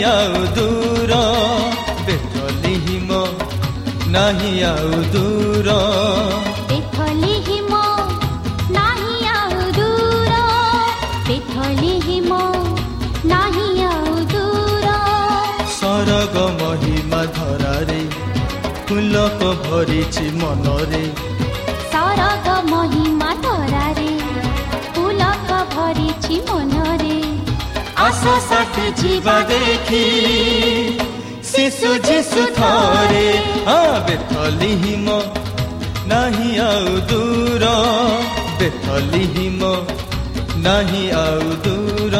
ନାହିଁ ଆଉ ଦୂର ବେଥଲିହିମ ନାହିଁ ଆଉ ଦୂର ବେଥଲିହିମ ନାହିଁ ଆଉ ଦୂର ବେଥଲିହିମ ନାହିଁ ଆଉ ଦୂର ସରଗ ମହିମା ଧରାରେ ଫୁଲକ ଭରିଛି ମନରେ ସରଗ ମହିମା ଧରାରେ ପୁଲକ ଭରିଛି ମନରେ ଆସ ସାଥି ଯିବା ଦେଖି ଶିଶୁ ଯୀଶୁ ଥରେ ହଁ ବେଥଲିହିମ ନାହିଁ ଆଉ ଦୂର ବେଥଲିହିମ ନାହିଁ ଆଉ ଦୂର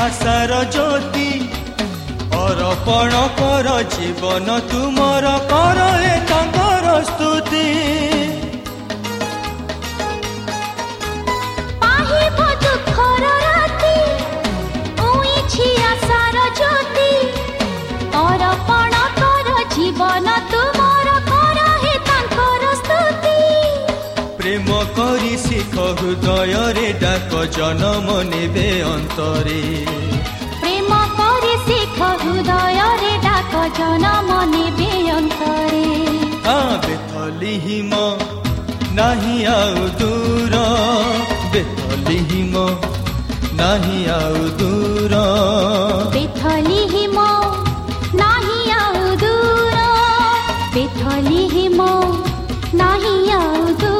ଉଇଛି ଆଶାର ଜ୍ୟୋତି ଅର୍ପଣ କର ଜୀବନ ତୁମର କର ଏ ତାଙ୍କର ଶିଖ ହୃଦୟରେ ଡାକ ଜନମ ନେବେ ଅନ୍ତରେ ପ୍ରେମ କରି ଶିଖ ହୃଦୟରେ ଡାକ ଜନମ ନେବେ ଅନ୍ତରେ ଆ ବେଥଲିହିମ ନାହିଁ ଆଉ ଦୂର ବେଥଲିହିମ ନାହିଁ ଆଉ ଦୂର ବେଥଲିହିମ ନାହିଁ ଆଉ ଦୂର ବେଥଲିହିମ ନାହିଁ ଆଉ ଦୂର ଏ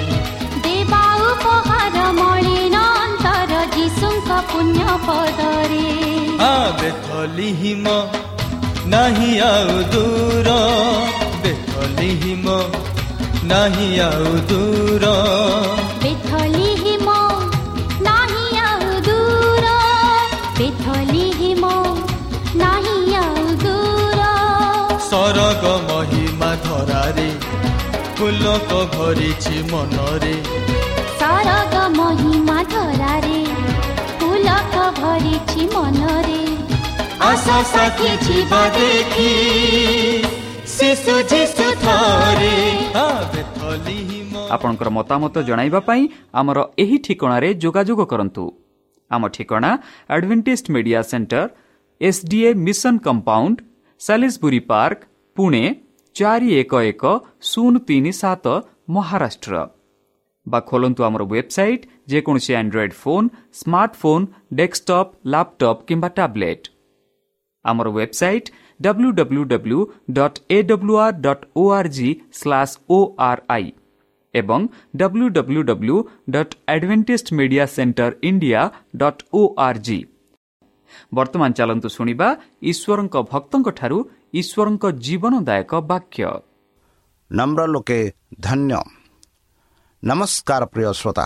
ଅଥା ପୁଣ୍ୟ ପଦରେ ବେଥଲି ହିମ ନାହିଁ ଆଉ ଦୂର ବେଥଲି ହିମ ନାହିଁ ଆଉ ଦୂର ବେଥଲି ହିମ ନାହିଁ ଆଉ ଦୂର ବେଥଲି ହିମ ନାହିଁ ଆଉ ଦୂର ସରଗ ମହିମା ଧରାରେ ଫୁଲକ ଭରିଛି ମନରେ ସରଗ ମହିମା ଧର ଆସ ସାଥୀ ଯିବା ଦେଖି ଶିଶୁ ଯୀଶୁ ଥରେ ଆ ବେଥଲିହିମ ଆପଣଙ୍କର ମତାମତ ଜଣାଇବା ପାଇଁ ଆମର ଏହି ଠିକଣାରେ ଯୋଗାଯୋଗ କରନ୍ତୁ ଆମ ଠିକଣା Adventist media centre SDA mission compound Salisbury park Pune ଚାରି ଏକ ଏକ ଶୂନ ତିନି ସାତ ମହାରାଷ୍ଟ୍ର ବା ଖୋଲନ୍ତୁ ଆମର ୱେବସାଇଟ୍ ଯେକୌଣସି android phone smartphone desktop laptop କିମ୍ବା ଟ୍ୟାବ୍ଲେଟ୍ ଆମର website W W W dot A W R dot O R G slash O R I ଏବଂ W W W dot Adventist media centre India dot O R G ବର୍ତ୍ତମାନ ଚାଲନ୍ତୁ ଶୁଣିବା ଈଶ୍ୱରଙ୍କ ଭକ୍ତଙ୍କଠାରୁ ଈଶ୍ୱରଙ୍କ ଜୀବନଦାୟକ ବାକ୍ୟ। ନମ୍ର ଲୋକେ ଧନ୍ୟ। ନମସ୍କାର ପ୍ରିୟ ଶ୍ରୋତା।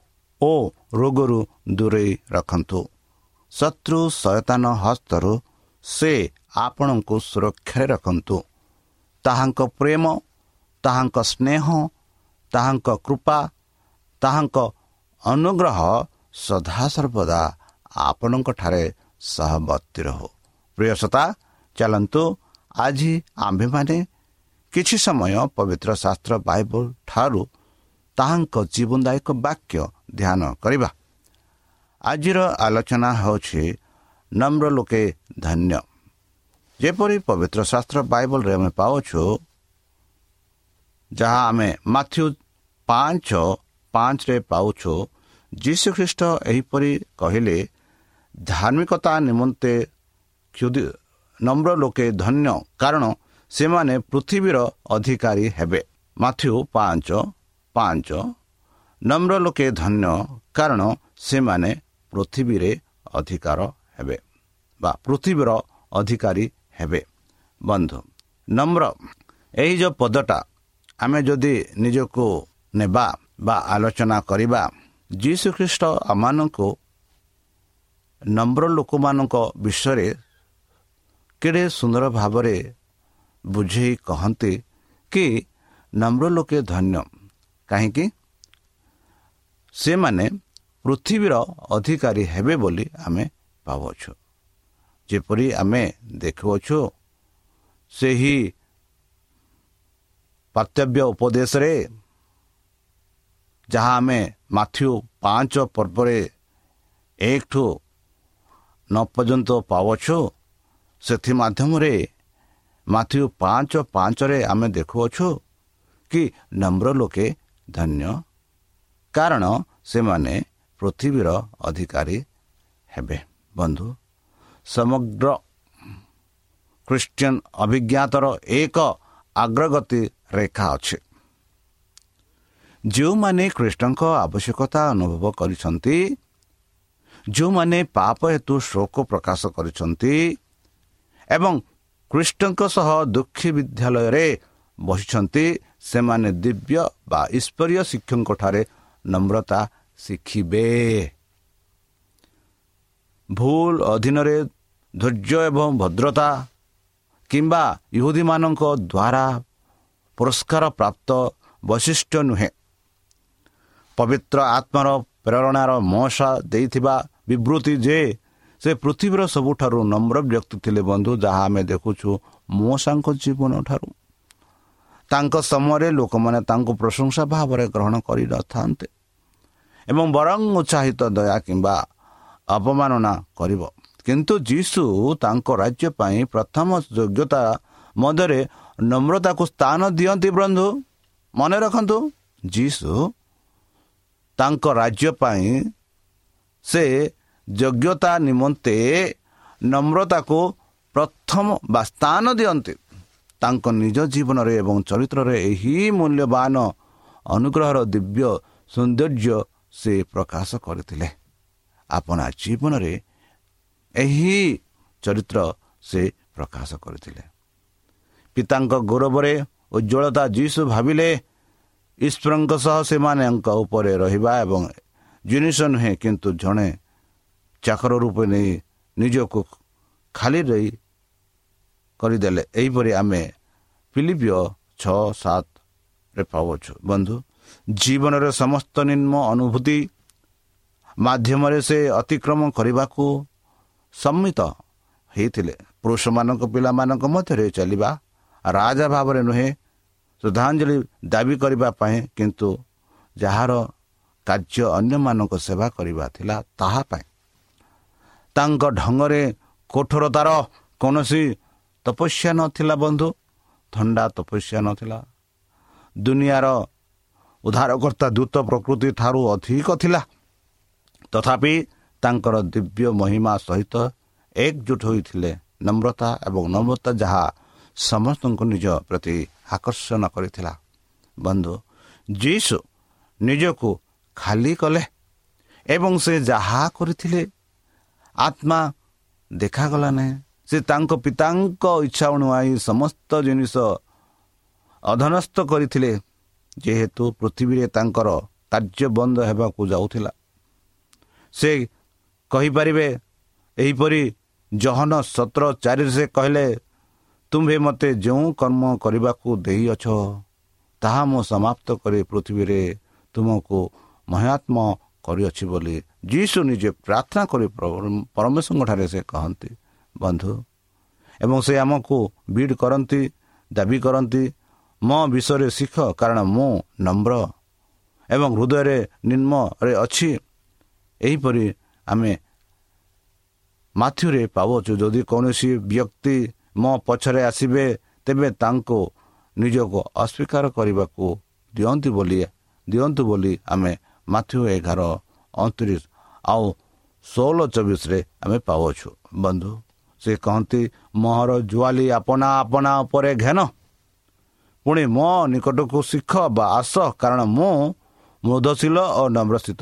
ଓ ରୋଗରୁ ଦୂରେଇ ରଖନ୍ତୁ। ଶତ୍ରୁ ସୟତାନ ହସ୍ତରୁ ସେ ଆପଣଙ୍କୁ ସୁରକ୍ଷାରେ ରଖନ୍ତୁ। ତାହାଙ୍କ ପ୍ରେମ ତାହାଙ୍କ ସ୍ନେହ ତାହାଙ୍କ କୃପା ତାହାଙ୍କ ଅନୁଗ୍ରହ ସଦାସର୍ବଦା ଆପଣଙ୍କଠାରେ ସହବର୍ତ୍ତୀ ରହୁ। ପ୍ରିୟସତା ଚାଲନ୍ତୁ ଆଜି ଆମ୍ଭେମାନେ କିଛି ସମୟ ପବିତ୍ର ଶାସ୍ତ୍ର ବାଇବଲ ଠାରୁ ତାହାଙ୍କ ଜୀବନଦାୟକ ବାକ୍ୟ ଧ୍ୟାନ କରିବା। ଆଜିର ଆଲୋଚନା ହେଉଛି ନମ୍ର ଲୋକେ ଧନ୍ୟ। ଯେପରି ପବିତ୍ର ଶାସ୍ତ୍ର ବାଇବଲରେ ଆମେ ପାଉଛୁ ଯାହା ଆମେ ମାଥ୍ୟୁ ପାଞ୍ଚ ପାଞ୍ଚରେ ପାଉଛୁ ଯୀଶୁଖ୍ରୀଷ୍ଟ ଏହିପରି କହିଲେ ଧାର୍ମିକତା ନିମନ୍ତେ କ୍ଷୁଦି ନମ୍ର ଲୋକେ ଧନ୍ୟ କାରଣ ସେମାନେ ପୃଥିବୀର ଅଧିକାରୀ ହେବେ। ମାଥ୍ୟୁ ପାଞ୍ଚ ପାଞ୍ଚ ନମ୍ର ଲୋକେ ଧନ୍ୟ କାରଣ ସେମାନେ ପୃଥିବୀରେ ଅଧିକାର ହେବେ ବା ପୃଥିବୀର ଅଧିକାରୀ ହେବେ ବନ୍ଧୁ ନମ୍ର ଏହି ଯେଉଁ ପଦଟା ଆମେ ଯଦି ନିଜକୁ ନେବା ବା ଆଲୋଚନା କରିବା ଯୀଶୁଖ୍ରୀଷ୍ଟ ଆମମାନଙ୍କୁ ନମ୍ର ଲୋକମାନଙ୍କ ବିଷୟରେ କେଡ଼େ ସୁନ୍ଦର ଭାବରେ ବୁଝେଇ କହନ୍ତି କି ନମ୍ର ଲୋକେ ଧନ୍ୟ କାହିଁକି ସେମାନେ ପୃଥିବୀର ଅଧିକାରୀ ହେବେ ବୋଲି ଆମେ ଭାବୁଅଛୁ। ଯେପରି ଆମେ ଦେଖୁଅଛୁ ସେହି କର୍ତ୍ତବ୍ୟ ଉପଦେଶରେ ଯାହା ଆମେ ମାଥ୍ୟୁ ପାଞ୍ଚ ପର୍ବରେ ଏକଠୁ ନ ପର୍ଯ୍ୟନ୍ତ ପାଉଅଛୁ ସେଥିମାଧ୍ୟମରେ ମାଥ୍ୟୁ ପାଞ୍ଚ ପାଞ୍ଚରେ ଆମେ ଦେଖୁଅଛୁ କି ନମ୍ର ଲୋକେ ଧନ୍ୟ କାରଣ ସେମାନେ ପୃଥିବୀର ଅଧିକାରୀ ହେବେ। ବନ୍ଧୁ ସମଗ୍ର ଖ୍ରୀଷ୍ଟିଆନ ଅଭିଜ୍ଞାତର ଏକ ଅଗ୍ରଗତି ରେଖା ଅଛି। ଯେଉଁମାନେ ଖ୍ରୀଷ୍ଟଙ୍କ ଆବଶ୍ୟକତା ଅନୁଭବ କରିଛନ୍ତି ଯେଉଁମାନେ ପାପ ହେତୁ ଶୋକ ପ୍ରକାଶ କରିଛନ୍ତି ଏବଂ ଖ୍ରୀଷ୍ଟଙ୍କ ସହ ଦୁଃଖୀ ବିଦ୍ୟାଳୟରେ ବସିଛନ୍ତି ସେମାନେ ଦିବ୍ୟ ବା ଈଶ୍ୱରୀୟ ଶିକ୍ଷକଙ୍କଠାରେ ନମ୍ରତା ଶିଖିବେ ଭୁଲ ଅଧୀନରେ ଧୈର୍ଯ୍ୟ ଏବଂ ଭଦ୍ରତା କିମ୍ବା ଇହୁଦୀମାନଙ୍କ ଦ୍ୱାରା ପୁରସ୍କାର ପ୍ରାପ୍ତ ବୈଶିଷ୍ଟ୍ୟ ନୁହେଁ ପବିତ୍ର ଆତ୍ମାର ପ୍ରେରଣାର ମଶା ଦେଇଥିବା ବିବୃତ୍ତି ଯେ ସେ ପୃଥିବୀର ସବୁଠାରୁ ନମ୍ର ବ୍ୟକ୍ତି ଥିଲେ ବନ୍ଧୁ ଯାହା ଆମେ ଦେଖୁଛୁ ମଶାଙ୍କ ଜୀବନ ଠାରୁ ତାଙ୍କ ସମୟରେ ଲୋକମାନେ ତାଙ୍କୁ ପ୍ରଶଂସା ଭାବରେ ଗ୍ରହଣ କରିନଥାନ୍ତେ। ଏବଂ ବରଂ ଉତ୍ସାହିତ ଦୟା କିମ୍ବା ଅପମାନନା କରିବ। କିନ୍ତୁ ଯୀଶୁ ତାଙ୍କ ରାଜ୍ୟ ପାଇଁ ପ୍ରଥମ ଯୋଗ୍ୟତା ମଧ୍ୟରେ ନମ୍ରତାକୁ ସ୍ଥାନ ଦିଅନ୍ତି ବନ୍ଧୁ। ମନେ ରଖନ୍ତୁ ଯୀଶୁ ତାଙ୍କ ରାଜ୍ୟ ପାଇଁ ସେ ଯୋଗ୍ୟତା ନିମନ୍ତେ ନମ୍ରତାକୁ ପ୍ରଥମ ବା ସ୍ଥାନ ଦିଅନ୍ତି। ତାଙ୍କ ନିଜ ଜୀବନରେ ଏବଂ ଚରିତ୍ରରେ ଏହି ମୂଲ୍ୟବାନ ଅନୁଗ୍ରହର ଦିବ୍ୟ ସୌନ୍ଦର୍ଯ୍ୟ ସେ ପ୍ରକାଶ କରିଥିଲେ। ଆପଣା ଜୀବନରେ ଏହି ଚରିତ୍ର ସେ ପ୍ରକାଶ କରିଥିଲେ। ପିତାଙ୍କ ଗୌରବରେ ଉଜ୍ଜଳତା ଯୀଶୁ ଭାବିଲେ ଈଶ୍ୱରଙ୍କ ସହ ସେମାନଙ୍କ ଉପରେ ରହିବା ଏବଂ ଜିନିଷ ନୁହେଁ କିନ୍ତୁ ଜଣେ ଚାକର ରୂପେ ନେଇ ନିଜକୁ ଖାଲି ରହି କରିଦେଲେ। ଏହିପରି ଆମେ ଫିଲିପିଓ ଛଅ ସାତରେ ପାଉଛୁ ବନ୍ଧୁ ଜୀବନରେ ସମସ୍ତ ନିମ୍ନ ଅନୁଭୂତି ମାଧ୍ୟମରେ ସେ ଅତିକ୍ରମ କରିବାକୁ ସମ୍ମିତ ହେଇଥିଲେ। ପୁରୁଷମାନଙ୍କ ପିଲାମାନଙ୍କ ମଧ୍ୟରେ ଚାଲିବା ରାଜା ଭାବରେ ନୁହେଁ ଶ୍ରଦ୍ଧାଞ୍ଜଳି ଦାବି କରିବା ପାଇଁ କିନ୍ତୁ ଯାହାର କାର୍ଯ୍ୟ ଅନ୍ୟମାନଙ୍କ ସେବା କରିବା ଥିଲା ତାହା ପାଇଁ। ତାଙ୍କ ଢଙ୍ଗରେ କଠୋରତାର କୌଣସି ତପସ୍ୟା ନଥିଲା ବନ୍ଧୁ ଥଣ୍ଡା ତପସ୍ୟା ନଥିଲା। ଦୁନିଆର ଉଦ୍ଧାରକର୍ତ୍ତା ଦ୍ରୁତ ପ୍ରକୃତି ଠାରୁ ଅଧିକ ଥିଲା। ତଥାପି ତାଙ୍କର ଦିବ୍ୟ ମହିମା ସହିତ ଏକଜୁଟ ହୋଇଥିଲେ ନମ୍ରତା ଏବଂ ନମ୍ରତା ଯାହା ସମସ୍ତଙ୍କୁ ନିଜ ପ୍ରତି ଆକର୍ଷଣ କରିଥିଲା। ବନ୍ଧୁ ଯୀଶୁ ନିଜକୁ ଖାଲି କଲେ ଏବଂ ସେ ଯାହା କରିଥିଲେ ଆତ୍ମା ଦେଖାଗଲା ନାହିଁ ସେ ତାଙ୍କ ପିତାଙ୍କ ଇଚ୍ଛା ଅନୁଆଇ ସମସ୍ତ ଜିନିଷ ଅଧନସ୍ଥ କରିଥିଲେ ଯେହେତୁ ପୃଥିବୀରେ ତାଙ୍କର କାର୍ଯ୍ୟ ବନ୍ଦ ହେବାକୁ ଯାଉଥିଲା। ସେ କହିପାରିବେ ଏହିପରି ଜହନ ସତର ଚାରିରେ ସେ କହିଲେ ତୁମ୍ଭେ ମୋତେ ଯେଉଁ କର୍ମ କରିବାକୁ ଦେଇଅଛ ତାହା ମୁଁ ସମାପ୍ତ କରି ପୃଥିବୀରେ ତୁମକୁ ମହାତ୍ମ କରିଅଛି ବୋଲି ଯୀଶୁ ନିଜେ ପ୍ରାର୍ଥନା କରି ପରମେଶ୍ୱରଙ୍କଠାରେ ସେ କହନ୍ତି। ବନ୍ଧୁ। ଏବଂ ସେ ଆମକୁ ବିଡ୍ କରନ୍ତି ଦାବି କରନ୍ତି ମୋ ବିଷୟରେ ଶିଖ କାରଣ ମୁଁ ନମ୍ର ଏବଂ ହୃଦୟରେ ନିମ୍ନରେ ଅଛି। ଏହିପରି ଆମେ ମାଥ୍ୟୁରେ ପାଉଛୁ ଯଦି କୌଣସି ବ୍ୟକ୍ତି ମୋ ପଛରେ ଆସିବେ ତେବେ ତାଙ୍କୁ ନିଜକୁ ଅସ୍ୱୀକାର କରିବାକୁ ଦିଅନ୍ତି ବୋଲି ଦିଅନ୍ତୁ ବୋଲି ଆମେ ମାଥ୍ୟୁ ଏଗାର ଅଣତିରିଶ ଆଉ ଷୋହଳ ଚବିଶରେ ଆମେ ପାଉଛୁ ବନ୍ଧୁ। ସେ କହନ୍ତି ମୋହର ଜୁଆଲି ଆପଣା ଆପଣା ଉପରେ ଘେନ। ପୁଣି ମୋ ନିକଟକୁ ଶିଖ ବା ଆସ କାରଣ ମୁଁ ମୃଦଶୀଳ ଓ ନମ୍ରସ୍ଥିତ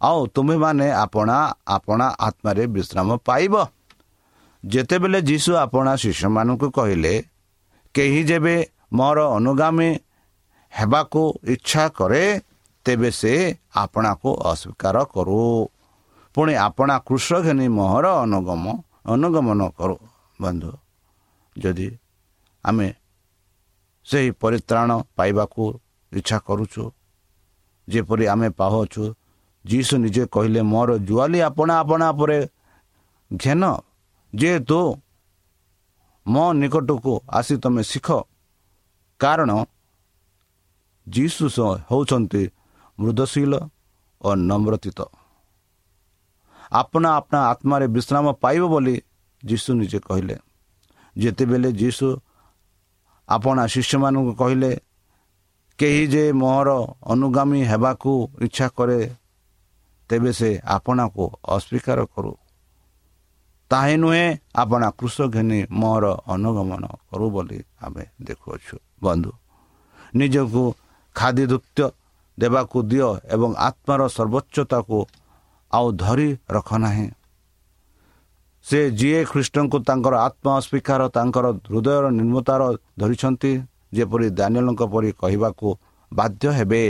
ଆଉ ତୁମେମାନେ ଆପଣା ଆପଣା ଆତ୍ମାରେ ବିଶ୍ରାମ ପାଇବ। ଯେତେବେଳେ ଯୀଶୁ ଆପଣା ଶିଶୁମାନଙ୍କୁ କହିଲେ କେହି ଯେବେ ମୋର ଅନୁଗାମୀ ହେବାକୁ ଇଚ୍ଛା କରେ ତେବେ ସେ ଆପଣାକୁ ଅସ୍ୱୀକାର କରୁ। ପୁଣି ଆପଣା କୃଷ ଘେନି ମୋହର ଅନୁଗମ ଅନୁଗମନ କରୁ ବନ୍ଧୁ। ଯଦି ଆମେ ସେହି ପରିତ୍ରାଣ ପାଇବାକୁ ଇଚ୍ଛା କରୁଛୁ ଯେପରି ଆମେ ପାଉଛୁ ଯୀଶୁ ନିଜେ କହିଲେ ମୋର ଜୁଆଲି ଆପଣା ଆପଣା ପରେ ଘେନ ଯେହେତୁ ମୋ ନିକଟକୁ ଆସି ତୁମେ ଶିଖ। କାରଣ ଯୀଶୁ ହେଉଛନ୍ତି ମୃଦଶୀଳ ଓ ନମ୍ରତିତ। ଆପଣା ଆପଣା ଆତ୍ମାରେ ବିଶ୍ରାମ ପାଇବ ବୋଲି ଯୀଶୁ ନିଜେ କହିଲେ। ଯେତେବେଳେ ଯୀଶୁ ଆପଣା ଶିଷ୍ୟମାନଙ୍କୁ କହିଲେ କେହି ଯେ ମୋର ଅନୁଗାମୀ ହେବାକୁ ଇଚ୍ଛା କରେ ତେବେ ସେ ଆପଣାକୁ ଅସ୍ୱୀକାର କରୁ। ତାହିଁ ନୁହେଁ ଆପଣା କୃଷ ଘେନି ମୋର ଅନୁଗମନ କରୁ ବୋଲି ଆମେ ଦେଖୁଅଛୁ। ବନ୍ଧୁ ନିଜକୁ ଖାଦ୍ୟଦୁକ୍ତ ଦେବାକୁ ଦିଅ ଏବଂ ଆତ୍ମାର ସର୍ବୋଚ୍ଚତାକୁ ଆଉ ଧରି ରଖ ନାହିଁ। ସେ ଯିଏ ଖ୍ରୀଷ୍ଟଙ୍କୁ ତାଙ୍କର ଆତ୍ମା ଅସ୍ୱୀକାର ତାଙ୍କର ହୃଦୟର ନିର୍ମତାର ଧରିଛନ୍ତି ଯେପରି ଦାନିଏଲଙ୍କ ପରି କହିବାକୁ ବାଧ୍ୟ ହେବେ।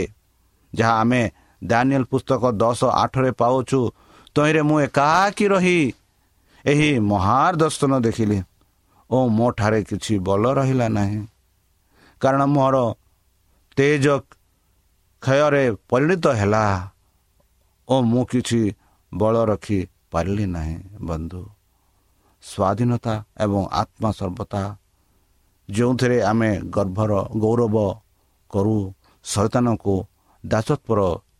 ଯାହା ଆମେ ଦାନିଏଲ ପୁସ୍ତକ ଦଶ ଆଠରେ ପାଉଛୁ ତହିଁରେ ମୁଁ ଏକାକି ରହି ଏହି ମହାର ଦର୍ଶନ ଦେଖିଲି ଓ ମୋ ଠାରେ କିଛି ବଲ ରହିଲା ନାହିଁ। କାରଣ ମୋର ତେଜ କ୍ଷୟରେ ପରିଣତ ହେଲା। ଓ ମୁଁ କିଛି ବଳ ରଖି ପାରିଲି ନାହିଁ ବନ୍ଧୁ। ସ୍ୱାଧୀନତା ଏବଂ ଆତ୍ମା ସର୍ବତା ଯେଉଁଥିରେ ଆମେ ଗର୍ଭର ଗୌରବ କରୁ ଶୈତାନକୁ ଦାସତ୍ୱର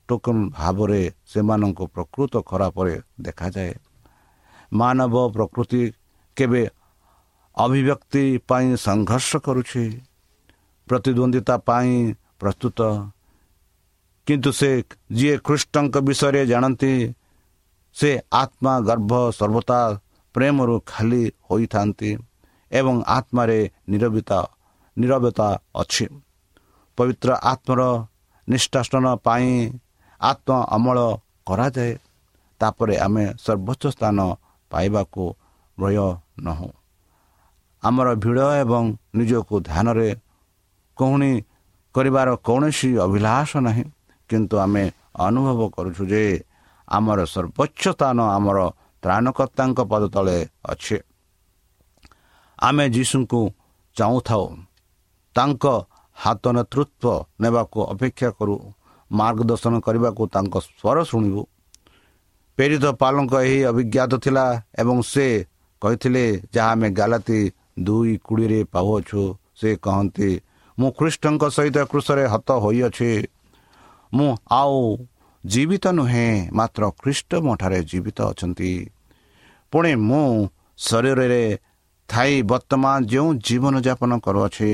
ଟୋକନ ଭାବରେ ସେମାନଙ୍କୁ ପ୍ରକୃତ ଖରାପରେ ଦେଖାଯାଏ। ମାନବ ପ୍ରକୃତି କେବେ ଅଭିବ୍ୟକ୍ତି ପାଇଁ ସଂଘର୍ଷ କରୁଛି? ପ୍ରତିଦ୍ୱନ୍ଦିତା ପାଇଁ ପ୍ରସ୍ତୁତ କିନ୍ତୁ ସେ ଯିଏ ଖ୍ରୀଷ୍ଟଙ୍କ ବିଷୟରେ ଜାଣନ୍ତି ସେ ଆତ୍ମା ଗର୍ଭ ସର୍ବତା ପ୍ରେମରୁ ଖାଲି ହୋଇଥାନ୍ତି ଏବଂ ଆତ୍ମାରେ ନିରବିତା ନିରବତା ଅଛି। ପବିତ୍ର ଆତ୍ମାର ନିଷ୍ଠାଷ୍ଟନ ପାଇଁ ଆତ୍ମ ଅମଳ କରାଯାଏ ତାପରେ ଆମେ ସର୍ବୋଚ୍ଚ ସ୍ଥାନ ପାଇବାକୁ ଭୟ ନହୁଁ ଆମର ଭିଡ଼ ଏବଂ ନିଜକୁ ଧ୍ୟାନରେ କହୁଣି କରିବାର କୌଣସି ଅଭିଳାଷ ନାହିଁ। କିନ୍ତୁ ଆମେ ଅନୁଭବ କରୁଛୁ ଯେ ଆମର ସର୍ବୋଚ୍ଚ ସ୍ଥାନ ଆମର ତ୍ରାଣକର୍ତ୍ତାଙ୍କ ପଦ ତଳେ ଅଛି। ଆମେ ଯୀଶୁଙ୍କୁ ଚାହୁଁଥାଉ ତାଙ୍କ ହାତ ନେତୃତ୍ୱ ନେବାକୁ ଅପେକ୍ଷା କରୁ ମାର୍ଗଦର୍ଶନ କରିବାକୁ ତାଙ୍କ ସ୍ୱର ଶୁଣିବୁ। ପ୍ରେରିତ ପାଲଙ୍କ ଏହି ଅଭିଜ୍ଞାତ ଥିଲା ଏବଂ ସେ କହିଥିଲେ ଯାହା ଆମେ ଗାଲାତି ଦୁଇ କୋଡ଼ିଏରେ ପାଉଅଛୁ ସେ କହନ୍ତି ମୁଁ ଖ୍ରୀଷ୍ଟଙ୍କ ସହିତ କୃଷରେ ହତ ହୋଇଅଛି ମୁଁ ଆଉ ଜୀବିତ ନୁହେଁ ମାତ୍ର ଖ୍ରୀଷ୍ଟ ମୋଠାରେ ଜୀବିତ ଅଛନ୍ତି। ପୁଣି ମୁଁ ଶରୀରରେ ଥାଇ ବର୍ତ୍ତମାନ ଯେଉଁ ଜୀବନଯାପନ କରୁଅଛି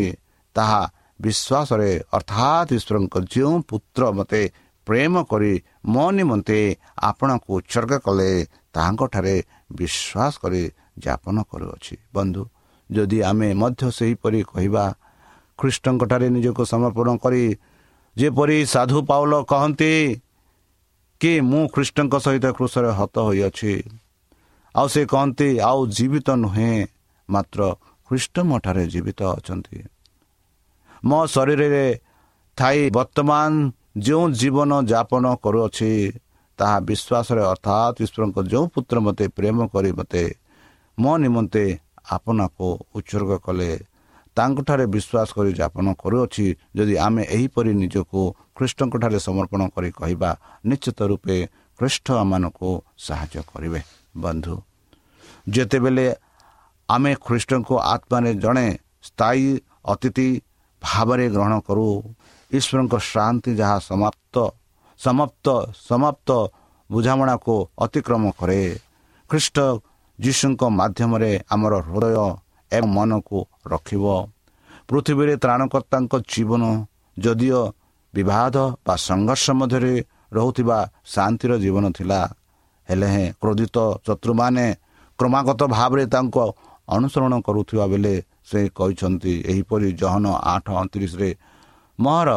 ତାହା ବିଶ୍ୱାସରେ ଅର୍ଥାତ୍ ଈଶ୍ୱରଙ୍କ ଯେଉଁ ପୁତ୍ର ମୋତେ ପ୍ରେମ କରି ମୋ ନିମନ୍ତେ ଆପଣଙ୍କୁ ଉତ୍ସର୍ଗ କଲେ ତାହାଙ୍କଠାରେ ବିଶ୍ୱାସ କରି ଯାପନ କରୁଅଛି। ବନ୍ଧୁ ଯଦି ଆମେ ମଧ୍ୟ ସେହିପରି କହିବା ଖ୍ରୀଷ୍ଟଙ୍କଠାରେ ନିଜକୁ ସମର୍ପଣ କରି ଯେପରି ସାଧୁ ପାଉଲ କହନ୍ତି କି ମୁଁ ଖ୍ରୀଷ୍ଟଙ୍କ ସହିତ କୃଷରେ ହତ ହୋଇଅଛି। ଆଉ ସେ କହନ୍ତି ଆଉ ଜୀବିତ ନୁହେଁ ମାତ୍ର ଖ୍ରୀଷ୍ଟ ମୋଠାରେ ଜୀବିତ ଅଛନ୍ତି। ମୋ ଶରୀରରେ ଥାଇ ବର୍ତ୍ତମାନ ଯେଉଁ ଜୀବନ ଯାପନ କରୁଅଛି ତାହା ବିଶ୍ୱାସରେ ଅର୍ଥାତ୍ ଈଶ୍ୱରଙ୍କ ଯେଉଁ ପୁତ୍ର ମୋତେ ପ୍ରେମ କରି ମୋତେ ମୋ ନିମନ୍ତେ ଆପଣାକୁ ଉତ୍ସର୍ଗ କଲେ ତାଙ୍କଠାରେ ବିଶ୍ୱାସ କରି ଯାପନ କରୁଅଛି ଯଦି ଆମେ ଏହିପରି ନିଜକୁ ଖ୍ରୀଷ୍ଟଙ୍କଠାରେ ସମର୍ପଣ କରି କହିବା ନିଶ୍ଚିତ ରୂପେ ଖ୍ରୀଷ୍ଟ ଆମମାନଙ୍କୁ ସାହାଯ୍ୟ କରିବେ। ବନ୍ଧୁ ଯେତେବେଳେ ଆମେ ଖ୍ରୀଷ୍ଟଙ୍କୁ ଆତ୍ମାରେ ଜଣେ ସ୍ଥାୟୀ ଅତିଥି ଭାବରେ ଗ୍ରହଣ କରୁ ଈଶ୍ୱରଙ୍କ ଶାନ୍ତି ଯାହା ସମାପ୍ତ ସମାପ୍ତ ସମାପ୍ତ ବୁଝାମଣାକୁ ଅତିକ୍ରମ କରେ ଖ୍ରୀଷ୍ଟ ଯୀଶୁଙ୍କ ମାଧ୍ୟମରେ ଆମର ହୃଦୟ ଏବଂ ମନକୁ ରଖିବ। ପୃଥିବୀରେ ତ୍ରାଣକର୍ତ୍ତାଙ୍କ ଜୀବନ ଯଦିଓ ବିବାଦ ବା ସଂଘର୍ଷ ମଧ୍ୟରେ ରହୁଥିବା ଶାନ୍ତିର ଜୀବନ ଥିଲା ହେଲେ ହେଁ କ୍ରୋଧିତ ଶତ୍ରୁମାନେ କ୍ରମାଗତ ଭାବରେ ତାଙ୍କ ଅନୁସରଣ କରୁଥିବା ବେଳେ ସେ କହିଛନ୍ତି ଏହିପରି ଜହନ ଆଠ ଅଣତିରିଶରେ ମୋର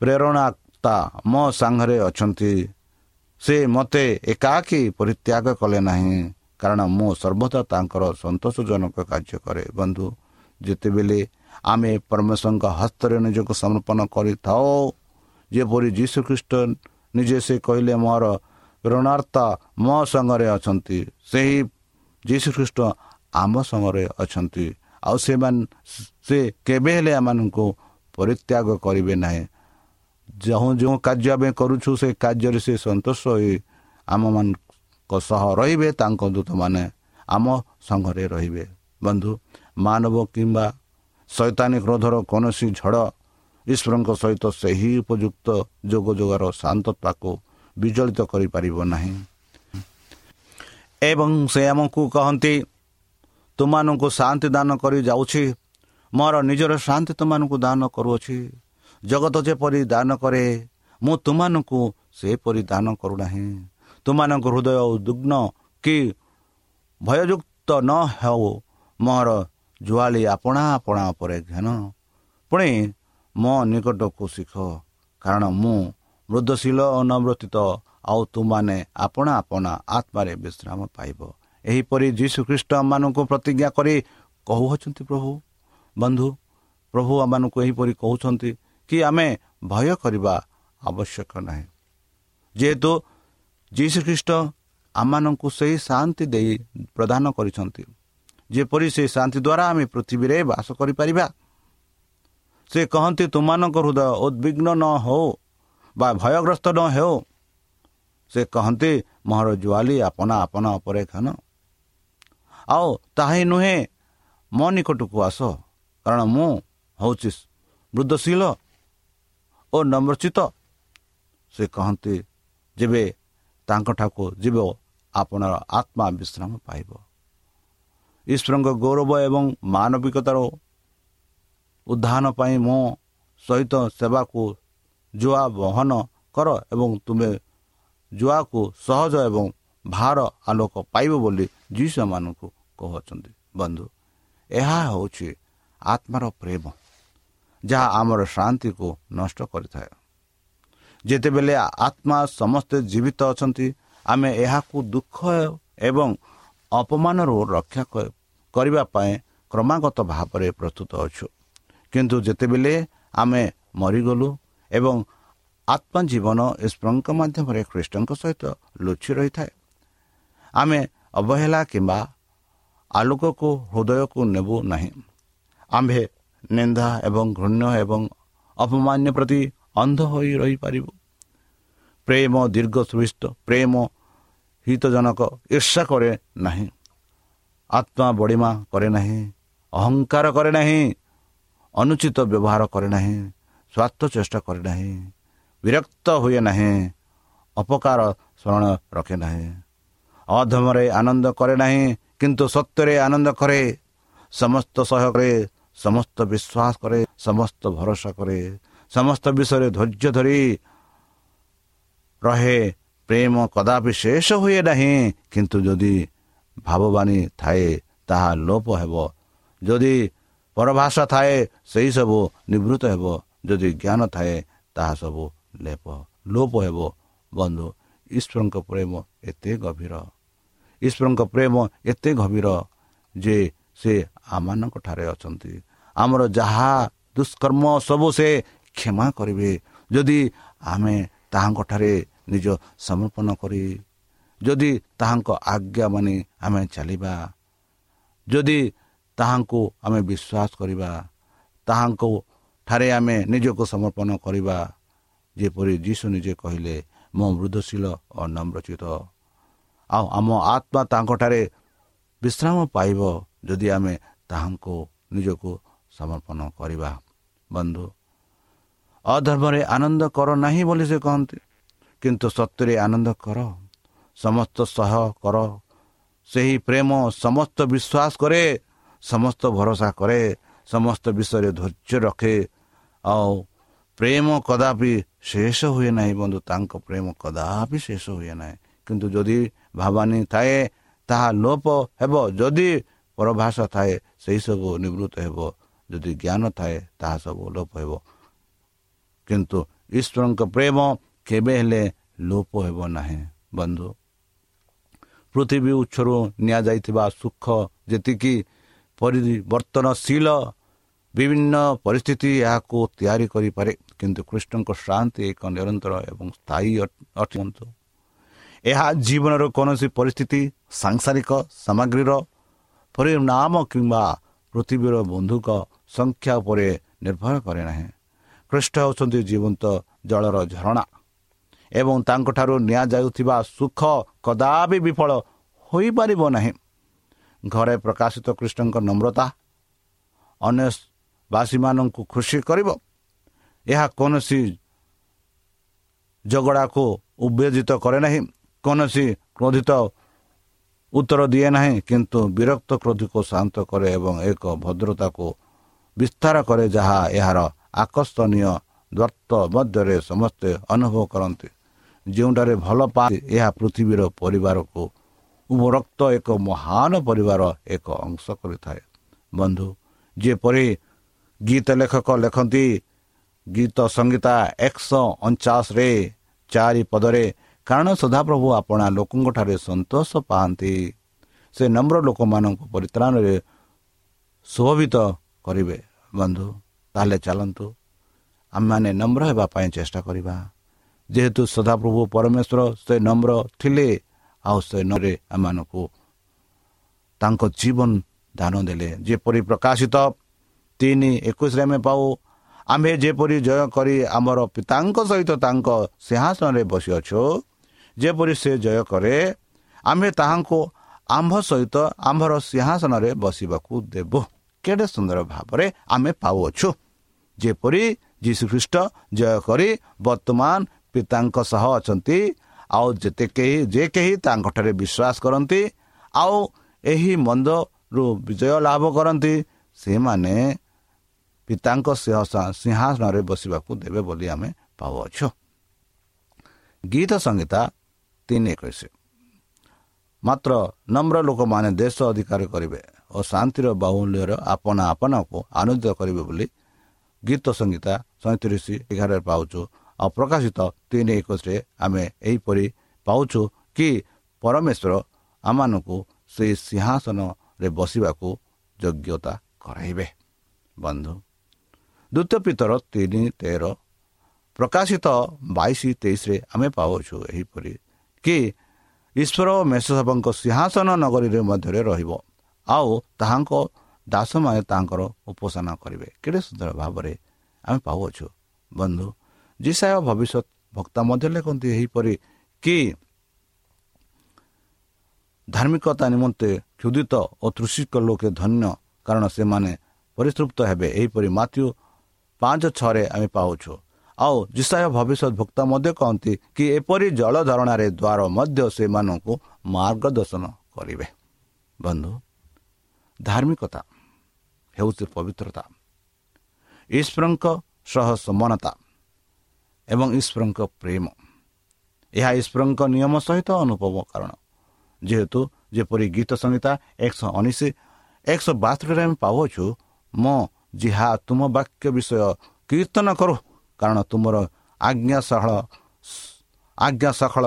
ପ୍ରେରଣାତା ମୋ ସାଙ୍ଗରେ ଅଛନ୍ତି। ସେ ମୋତେ ଏକାକୀ ପରିତ୍ୟାଗ କଲେ ନାହିଁ। କାରଣ ମୁଁ ସର୍ବଦା ତାଙ୍କର ସନ୍ତୋଷଜନକ କାର୍ଯ୍ୟ କରେ। ବନ୍ଧୁ ଯେତେବେଳେ ଆମେ ପରମେଶ୍ୱରଙ୍କ ହସ୍ତରେ ନିଜକୁ ସମର୍ପଣ କରିଥାଉ ଯେପରି ଯୀଶୁଖ୍ରୀଷ୍ଟ ନିଜେ ସେ କହିଲେ ମୋର ପ୍ରେରଣାର୍ତ୍ତା ମୋ ସଙ୍ଗରେ ଅଛନ୍ତି ସେହି ଯୀଶୁଖ୍ରୀଷ୍ଟ ଆମ ସଙ୍ଗରେ ଅଛନ୍ତି। ଆଉ ସେମାନେ ସେ କେବେ ହେଲେ ଏମାନଙ୍କୁ ପରିତ୍ୟାଗ କରିବେ ନାହିଁ। ଯେଉଁ ଯେଉଁ କାର୍ଯ୍ୟ ଆମେ କରୁଛୁ ସେ କାର୍ଯ୍ୟରେ ସେ ସନ୍ତୋଷ ହୋଇ ଆମମାନଙ୍କ ସହ ରହିବେ ତାଙ୍କ ଦୂତମାନେ ଆମ ସଙ୍ଗରେ ରହିବେ। ବନ୍ଧୁ ମାନବ କିମ୍ବା ଶୈତାନୀ କ୍ରୋଧର କୌଣସି ଝଡ଼ ଈଶ୍ୱରଙ୍କ ସହିତ ସେହି ଉପଯୁକ୍ତ ଯୋଗାଯୋଗର ଶାନ୍ତତାକୁ ବିଜଳିତ କରିପାରିବ ନାହିଁ। ଏବଂ ସେ ଆମକୁ କହନ୍ତି ତୁମମାନଙ୍କୁ ଶାନ୍ତି ଦାନ କରି ଯାଉଛି ମୋର ନିଜର ଶାନ୍ତି ତୁମମାନଙ୍କୁ ଦାନ କରୁଅଛି। ଜଗତ ଯେପରି ଦାନ କରେ ମୁଁ ତୁମମାନଙ୍କୁ ସେପରି ଦାନ କରୁନାହିଁ। ତୁମମାନଙ୍କ ହୃଦୟ ଉଦ୍ବିଗ୍ନ କି ଭୟଯୁକ୍ତ ନ ହେଉ ମୋର ଜୁଆଳି ଆପଣା ଆପଣା ଉପରେ ଘେନ। ପୁଣି ମୋ ନିକଟକୁ ଶିଖ କାରଣ ମୁଁ ମୃଦଶୀଳ ଅନବ୍ରତିତ ଆଉ ତୁମାନେ ଆପଣା ଆପଣା ଆତ୍ମାରେ ବିଶ୍ରାମ ପାଇବ। ଏହିପରି ଯୀଶୁଖ୍ରୀଷ୍ଟ ମାନଙ୍କୁ ପ୍ରତିଜ୍ଞା କରି କହୁଅଛନ୍ତି ପ୍ରଭୁ। ବନ୍ଧୁ ପ୍ରଭୁ ଆମମାନଙ୍କୁ ଏହିପରି କହୁଛନ୍ତି କି ଆମେ ଭୟ କରିବା ଆବଶ୍ୟକ ନାହିଁ। ଯେହେତୁ ଯୀଶୁଖ୍ରୀଷ୍ଟ ଆମମାନଙ୍କୁ ସେହି ଶାନ୍ତି ଦେଇ ପ୍ରଦାନ କରିଛନ୍ତି। ଯେପରି ସେ ଶାନ୍ତି ଦ୍ୱାରା ଆମେ ପୃଥିବୀରେ ବାସ କରିପାରିବା। ସେ କହନ୍ତି ତୁମମାନଙ୍କ ହୃଦୟ ଉଦ୍ବିଗ୍ନ ନ ହେଉ ବା ଭୟଗ୍ରସ୍ତ ନ ହେଉ। ସେ କହନ୍ତି ମୋର ଜୁଆଲି ଆପଣା ଆପଣା ଉପରେ ଖାନ ଆଉ ତାହା ହିଁ ନୁହେଁ ମୋ ନିକଟକୁ ଆସ କାରଣ ମୁଁ ହେଉଛି ବୃଦ୍ଧଶୀଳ ଓ ନମ୍ରଚିତ। ସେ କହନ୍ତି ଯେବେ ତାଙ୍କଠାକୁ ଯିବ ଆପଣର ଆତ୍ମା ବିଶ୍ରାମ ପାଇବ। ଈଶ୍ୱରଙ୍କ ଗୌରବ ଏବଂ ମାନବିକତାର ଉଦ୍ଧାନ ପାଇଁ ମୋ ସହିତ ସେବାକୁ ଜୁଆ ବହନ କର ଏବଂ ତୁମେ ଜୁଆକୁ ସହଜ ଏବଂ ଭାର ଆଲୋକ ପାଇବ ବୋଲି ଯୀଶୁମାନଙ୍କୁ କହୁଅଛନ୍ତି। ବନ୍ଧୁ ଏହା ହେଉଛି ଆତ୍ମାର ପ୍ରେମ ଯାହା ଆମର ଶାନ୍ତିକୁ ନଷ୍ଟ କରିଥାଏ। ଯେତେବେଳେ ଆତ୍ମା ସମସ୍ତେ ଜୀବିତ ଅଛନ୍ତି ଆମେ ଏହାକୁ ଦୁଃଖ ଏବଂ ଅପମାନରୁ ରକ୍ଷା କରିବା ପାଇଁ କ୍ରମାଗତ ଭାବରେ ପ୍ରସ୍ତୁତ ଅଛୁ। କିନ୍ତୁ ଯେତେବେଳେ ଆମେ ମରିଗଲୁ ଏବଂ ଆତ୍ମା ଜୀବନ ଈଶ୍ୱରଙ୍କ ମାଧ୍ୟମରେ ଖ୍ରୀଷ୍ଟଙ୍କ ସହିତ ଲୁଚି ରହିଥାଏ ଆମେ ଅବହେଳା କିମ୍ବା ଆଲୋକକୁ ହୃଦୟକୁ ନେବୁ ନାହିଁ। ଆମ୍ଭେ ନିନ୍ଦା ଏବଂ ଘୃଣ୍ୟ ଏବଂ ଅପମାନ୍ୟ ପ୍ରତି ଅନ୍ଧ ହୋଇ ରହିପାରିବୁ। ପ୍ରେମ ଦୀର୍ଘ ସୁବିଷ୍ଟ ପ୍ରେମ ହିତଜନକ ଈର୍ଷା କରେ ନାହିଁ। ଆତ୍ମା ବଡ଼ିମା କରେ ନାହିଁ ଅହଙ୍କାର କରେ ନାହିଁ ଅନୁଚିତ ବ୍ୟବହାର କରେ ନାହିଁ ସ୍ୱାର୍ଥ ଚେଷ୍ଟା କରେ ନାହିଁ ବିରକ୍ତ ହୁଏ ନାହିଁ ଅପକାର ସ୍ମରଣ ରଖେ ନାହିଁ। ଅଧମରେ ଆନନ୍ଦ କରେ ନାହିଁ କିନ୍ତୁ ସତ୍ୟରେ ଆନନ୍ଦ କରେ ସମସ୍ତ ସହ୍ୟ କରେ ସମସ୍ତ ବିଶ୍ୱାସ କରେ ସମସ୍ତ ଭରସା କରେ ସମସ୍ତ ବିଷୟରେ ଧୈର୍ଯ୍ୟ ଧରି ରହେ। ପ୍ରେମ କଦାପି ଶେଷ ହୁଏ ନାହିଁ। କିନ୍ତୁ ଯଦି ଭାବବାଣୀ ଥାଏ ତାହା ଲୋପ ହେବ। ଯଦି ପରଭାଷା ଥାଏ ସେହିସବୁ ନିବୃତ୍ତ ହେବ। ଯଦି ଜ୍ଞାନ ଥାଏ ତାହା ସବୁ ଲେପ ଲୋପ ହେବ। ବନ୍ଧୁ ଈଶ୍ୱରଙ୍କ ପ୍ରେମ ଏତେ ଗଭୀର। ଈଶ୍ୱରଙ୍କ ପ୍ରେମ ଏତେ ଗଭୀର ଯେ ସେ ଆମମାନଙ୍କ ଠାରେ ଅଛନ୍ତି। ଆମର ଯାହା ଦୁଷ୍କର୍ମ ସବୁ ସେ କ୍ଷମା କରିବେ। ଯଦି ଆମେ ତାହାଙ୍କଠାରେ ନିଜ ସମର୍ପଣ କରି ଯଦି ତାହାଙ୍କ ଆଜ୍ଞା ମାନି ଆମେ ଚାଲିବା ଯଦି ତାହାଙ୍କୁ ଆମେ ବିଶ୍ୱାସ କରିବା ତାହାଙ୍କୁ ଠାରେ ଆମେ ନିଜକୁ ସମର୍ପଣ କରିବା ଯେପରି ଯୀଶୁ ନିଜେ କହିଲେ ମୋ ମୃଦଶୀଳ ଓ ନମ୍ରଚିତ ଆଉ ଆମ ଆତ୍ମା ତାଙ୍କଠାରେ ବିଶ୍ରାମ ପାଇବ ଯଦି ଆମେ ତାହାଙ୍କୁ ନିଜକୁ ସମର୍ପଣ କରିବା। ବନ୍ଧୁ ଅଧର୍ମରେ ଆନନ୍ଦ କର ନାହିଁ ବୋଲି ସେ କହନ୍ତି। କିନ୍ତୁ ସତ୍ୟରେ ଆନନ୍ଦ କର। ସମସ୍ତ ସହ କର। ସେହି ପ୍ରେମ ସମସ୍ତ ବିଶ୍ୱାସ କରେ ସମସ୍ତ ଭରସା କରେ ସମସ୍ତ ବିଷୟରେ ଧୈର୍ଯ୍ୟ ରଖେ। ଆଉ ପ୍ରେମ କଦାପି ଶେଷ ହୁଏ ନାହିଁ ବନ୍ଧୁ ତାଙ୍କ ପ୍ରେମ କଦାପି ଶେଷ ହୁଏ ନାହିଁ। କିନ୍ତୁ ଯଦି ଭାବାନୀ ଥାଏ ତାହା ଲୋପ ହେବ। ଯଦି ପରଭାଷା ଥାଏ ସେହିସବୁ ନିବୃତ୍ତ ହେବ। ଯଦି ଜ୍ଞାନ ଥାଏ ତାହା ସବୁ ଲୋପ ହେବ। କିନ୍ତୁ ଈଶ୍ୱରଙ୍କ ପ୍ରେମ କେବେ ହେଲେ ଲୋପ ହେବ ନାହିଁ। ବନ୍ଧୁ ପୃଥିବୀ ଉତ୍ସରୁ ନିଆଯାଇଥିବା ସୁଖ ଯେତିକି ପରିବର୍ତ୍ତନଶୀଳ ବିଭିନ୍ନ ପରିସ୍ଥିତି ଏହାକୁ ତିଆରି କରିପାରେ କିନ୍ତୁ କୃଷ୍ଣଙ୍କ ଶାନ୍ତି ଏକ ନିରନ୍ତର ଏବଂ ସ୍ଥାୟୀ ଅଟନ୍ତୁ ଏହା ଜୀବନର କୌଣସି ପରିସ୍ଥିତି ସାଂସାରିକ ସାମଗ୍ରୀର ପରିଣାମ କିମ୍ବା ପୃଥିବୀର ବନ୍ଧୁକ ସଂଖ୍ୟା ଉପରେ ନିର୍ଭର କରେ ନାହିଁ। ଖ୍ରୀଷ୍ଟ ହେଉଛନ୍ତି ଜୀବନ୍ତ ଜଳର ଝରଣା ଏବଂ ତାଙ୍କଠାରୁ ନିଆଯାଉଥିବା ସୁଖ କଦାପି ବିଫଳ ହୋଇପାରିବ ନାହିଁ। ଘରେ ପ୍ରକାଶିତ କୃଷ୍ଣଙ୍କ ନମ୍ରତା ଅନ୍ୟ ବାସୀମାନଙ୍କୁ ଖୁସି କରିବ। ଏହା କୌଣସି ଝଗଡ଼ାକୁ ଉତ୍ତେଜିତ କରେ ନାହିଁ କୌଣସି କ୍ରୋଧିତ ଉତ୍ତର ଦିଏ ନାହିଁ କିନ୍ତୁ ବିରକ୍ତ କ୍ରୋଧକୁ ଶାନ୍ତ କରେ ଏବଂ ଏକ ଭଦ୍ରତାକୁ ବିସ୍ତାର କରେ ଯାହା ଏହାର ଆକର୍ଷଣୀୟ ଦତ୍ତ ମଧ୍ୟରେ ସମସ୍ତେ ଅନୁଭବ କରନ୍ତି ଯେଉଁଠାରେ ଭଲ ପାଆନ୍ତି ଏହା ପୃଥିବୀର ପରିବାରକୁ ଉପରୋକ୍ତ ଏକ ମହାନ ପରିବାର ଏକ ଅଂଶ କରିଥାଏ ବନ୍ଧୁ ଯେପରି ଗୀତ ଲେଖକ ଲେଖନ୍ତି ଗୀତ ସଂଗୀତା ଏକଶହ ଅଣଚାଶରେ ଚାରି ପଦରେ କାରଣ ସଦାପ୍ରଭୁ ଆପଣା ଲୋକଙ୍କଠାରେ ସନ୍ତୋଷ ପାଆନ୍ତି। ସେ ନମ୍ର ଲୋକମାନଙ୍କୁ ପରିତ୍ରାଣରେ ସ୍ୱଭାବିତ କରିବେ। ବନ୍ଧୁ ତାହେଲେ ଚାଲନ୍ତୁ। ଆମେମାନେ ନମ୍ର ହେବା ପାଇଁ ଚେଷ୍ଟା କରିବା। ଯେହେତୁ ସଦାପ୍ରଭୁ ପରମେଶ୍ୱର ସେ ନମ୍ର ଥିଲେ ଆଉ ସେ ନରେ ଆମମାନଙ୍କୁ ତାଙ୍କ ଜୀବନ ଦାନ ଦେଲେ। ଯେପରି ପ୍ରକାଶିତ ତିନି ଏକୋଇଶରେ ଆମେ ପାଉ ଆମ୍ଭେ ଯେପରି ଜୟ କରି ଆମର ପିତାଙ୍କ ସହିତ ତାଙ୍କ ସିଂହାସନରେ ବସିଅଛୁ ଯେପରି ସେ ଜୟ କରେ ଆମ୍ଭେ ତାହାଙ୍କୁ ଆମ୍ଭ ସହିତ ଆମ୍ଭର ସିଂହାସନରେ ବସିବାକୁ ଦେବୁ। କେଡ଼େ ସୁନ୍ଦର ଭାବରେ ଆମେ ପାଉଅଛୁ। ଯେପରି ଯୀଶୁଖ୍ରୀଷ୍ଟ ଜୟ କରି ବର୍ତ୍ତମାନ ପିତାଙ୍କ ସହ ଅଛନ୍ତି ଆଉ ଯେତେ କେହି ଯେ କେହି ତାଙ୍କଠାରେ ବିଶ୍ୱାସ କରନ୍ତି ଆଉ ଏହି ମନ୍ଦରୁ ବିଜୟ ଲାଭ କରନ୍ତି ସେମାନେ ପିତାଙ୍କ ସିଂହାସନରେ ବସିବାକୁ ଦେବେ ବୋଲି ଆମେ ପାଉଅଛୁ। ଗୀତ ସଂହିତା ତିନି ଏକୋଇଶ। ମାତ୍ର ନମ୍ର ଲୋକମାନେ ଦେଶ ଅଧିକାର କରିବେ ଓ ଶାନ୍ତିର ବାହୁଲ୍ୟର ଆପଣା ଆପଣାକୁ ଆନନ୍ଦିତ କରିବେ ବୋଲି ଗୀତ ସଂଗୀତା ସଇଁତିରିଶ ଏଗାରରେ ପାଉଛୁ। ଆଉ ପ୍ରକାଶିତ ତିନି ଏକୋଇଶରେ ଆମେ ଏହିପରି ପାଉଛୁ କି ପରମେଶ୍ୱର ଆମମାନଙ୍କୁ ସେହି ସିଂହାସନରେ ବସିବାକୁ ଯୋଗ୍ୟତା କରାଇବେ। ବନ୍ଧୁ ଦ୍ୱିତୀୟ ପିତର ତିନି ତେର ପ୍ରକାଶିତ ବାଇଶ ତେଇଶରେ ଆମେ ପାଉଛୁ ଏହିପରି କି ଈଶ୍ୱର ମେଷସାବଙ୍କ ସିଂହାସନ ନଗରୀରେ ମଧ୍ୟରେ ରହିବ। ଆଉ ତାହାଙ୍କ ଦାସମାନେ ତାଙ୍କର ଉପାସନା କରିବେ। କେଡ଼େ ସୁନ୍ଦର ଭାବରେ ଆମେ ପାଉଅଛୁ। ବନ୍ଧୁ ଜିସାୟ ଭବିଷ୍ୟତ ବକ୍ତା ମଧ୍ୟ ଲେଖନ୍ତି ଏହିପରି କି ଧାର୍ମିକତା ନିମନ୍ତେ କ୍ଷୁଦିତ ଓ ତୃଷିକ ଲୋକେ ଧନ୍ୟ କାରଣ ସେମାନେ ପରିତୃପ୍ତ ହେବେ। ଏହିପରି ମାଥ୍ୟୁ ପାଞ୍ଚ ଛଅରେ ଆମେ ପାଉଛୁ। ଆଉ ଜିସାୟ ଭବିଷ୍ୟତ ଭକ୍ତା ମଧ୍ୟ କହନ୍ତି କି ଏପରି ଜଳ ଧାରଣାରେ ଦ୍ୱାର ମଧ୍ୟ ସେମାନଙ୍କୁ ମାର୍ଗଦର୍ଶନ କରିବେ। ବନ୍ଧୁ ଧାର୍ମିକତା ହେଉଛି ପବିତ୍ରତା। ଈଶ୍ୱରଙ୍କ ସହ ସମାନତା ଏବଂ ଈଶ୍ୱରଙ୍କ ପ୍ରେମ। ଏହା ଈଶ୍ୱରଙ୍କ ନିୟମ ସହିତ ଅନୁଭବ କାରଣ। ଯେହେତୁ ଯେପରି ଗୀତ ସଂହିତା ଏକଶହ ଉଣେଇଶ ଏକଶହ ବାସ୍ତରରେ ଆମେ ପାଉଛୁ ମୋ ଯାହା ତୁମ ବାକ୍ୟ ବିଷୟ କୀର୍ତ୍ତନ କରୁ କାରଣ ତୁମର ଆଜ୍ଞା ସହଳ ଆଜ୍ଞା ସଖଳ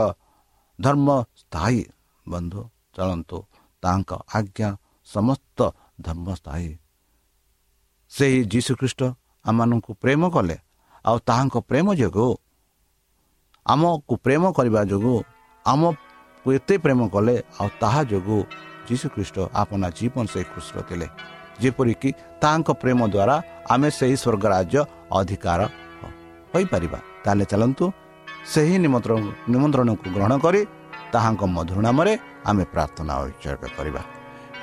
ଧର୍ମ ସ୍ଥାୟୀ। ବନ୍ଧୁ ଚଳନ୍ତୁ ତାଙ୍କ ଆଜ୍ଞା ସମସ୍ତ ଧର୍ମ ସ୍ଥାୟୀ ସେହି ଯୀଶୁଖ୍ରୀଷ୍ଟ ଆମମାନଙ୍କୁ ପ୍ରେମ କଲେ ଆଉ ତାହାଙ୍କ ପ୍ରେମ ଯୋଗୁଁ ଆମକୁ ପ୍ରେମ କରିବା ଯୋଗୁଁ ଆମକୁ ଏତେ ପ୍ରେମ କଲେ ଆଉ ତାହା ଯୋଗୁଁ ଯୀଶୁଖ୍ରୀଷ୍ଟ ଆପଣା ଜୀବନ ସେହି ଖୁସିର ଥିଲେ। ଯେପରିକି ତାହାଙ୍କ ପ୍ରେମ ଦ୍ୱାରା ଆମେ ସେହି ସ୍ୱର୍ଗ ରାଜ୍ୟ ଅଧିକାର ହୋଇପାରିବା। ତାହେଲେ ଚାଲନ୍ତୁ ସେହି ନିମନ୍ତ୍ରଣ ନିମନ୍ତ୍ରଣକୁ ଗ୍ରହଣ କରି ତାହାଙ୍କ ମଧୁର ନାମରେ ଆମେ ପ୍ରାର୍ଥନା ଉତ୍ସର୍ଗ କରିବା।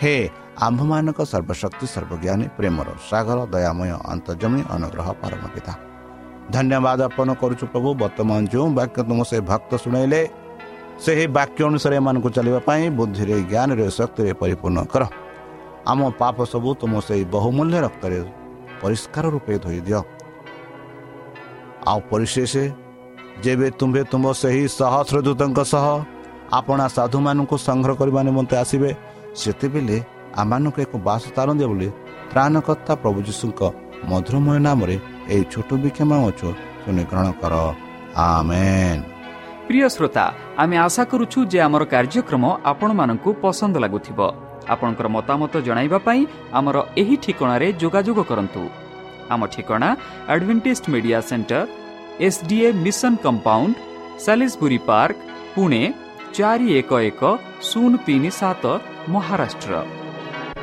ହେ ଆମ୍ଭମାନଙ୍କ ସର୍ବଶକ୍ତି ସର୍ବଜ୍ଞାନୀ ପ୍ରେମର ସାଗର ଦୟାମୟ ଅନ୍ତର୍ଜମୀ ଅନୁଗ୍ରହ ପରମ ପିତା ଧନ୍ୟବାଦ ଅର୍ପଣ କରୁଛୁ ପ୍ରଭୁ ବର୍ତ୍ତମାନ ଯେଉଁ ବାକ୍ୟ ତୁମ ସେ ଭକ୍ତ ଶୁଣାଇଲେ ସେହି ବାକ୍ୟ ଅନୁସାରେ ଏମାନଙ୍କୁ ଚାଲିବା ପାଇଁ ବୁଦ୍ଧିରେ ଜ୍ଞାନରେ ଶକ୍ତିରେ ପରିପୂର୍ଣ୍ଣ କର। ଆମ ପାପ ସବୁ ତୁମ ସେହି ବହୁମୂଲ୍ୟ ରକ୍ତରେ ପରିଷ୍କାର ରୂପେ ଧୋଇ ଦିଅ। ଆଉ ପରିଶେଷ ଯେବେ ତୁମ୍ଭେ ତୁମ ସେହି ସହସ୍ର ଦୂତଙ୍କ ସହ ଆପଣା ସାଧୁମାନଙ୍କୁ ସଂଗ୍ରହ କରିବା ନିମନ୍ତେ ଆସିବେ ସେତେବେଳେ ଆମମାନଙ୍କୁ ଏକ ବାସସ୍ଥାନ ଦିଅ ବୋଲି ତ୍ରାଣକର୍ତ୍ତା ପ୍ରଭୁ ଯୀଶୁଙ୍କ ମଧୁରମୟ ନାମରେ ଏହି ଛୋଟ ବିକ୍ଷମା ଅଛ ତୁମେ ଗ୍ରହଣ କର। ଆମେନ୍। ପ୍ରିୟ ଶ୍ରୋତା ଆମେ ଆଶା କରୁଛୁ ଯେ ଆମର କାର୍ଯ୍ୟକ୍ରମ ଆପଣମାନଙ୍କୁ ପସନ୍ଦ ଲାଗୁଥିବ। ଆପଣଙ୍କର ମତାମତ ଜଣାଇବା ପାଇଁ ଆମର ଏହି ଠିକଣାରେ ଯୋଗାଯୋଗ କରନ୍ତୁ। ଆମ ଠିକଣା advantage media centre S D A mission compound Salisbury park Pune ଚାରି ଏକ ଏକ ଶୂନ ତିନି ସାତ Maharashtra.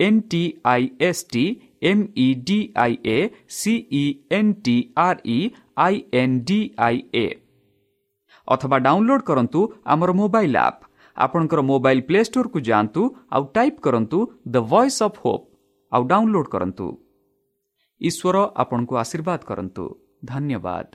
N T I S T M E D I A C E N T R E I N D I A ଅଥବା download କରନ୍ତୁ ଆମର mobile app ଆପଣଙ୍କର ମୋବାଇଲ୍ ପ୍ଲେ ଷ୍ଟୋରକୁ ଯାଆନ୍ତୁ ଆଉ ଟାଇପ୍ କରନ୍ତୁ ଦ ଭଏସ୍ ଅଫ୍ ହୋପ୍ ଆଉ ଡାଉନଲୋଡ୍ କରନ୍ତୁ ଈଶ୍ୱର ଆପଣଙ୍କୁ ଆଶୀର୍ବାଦ କରନ୍ତୁ ଧନ୍ୟବାଦ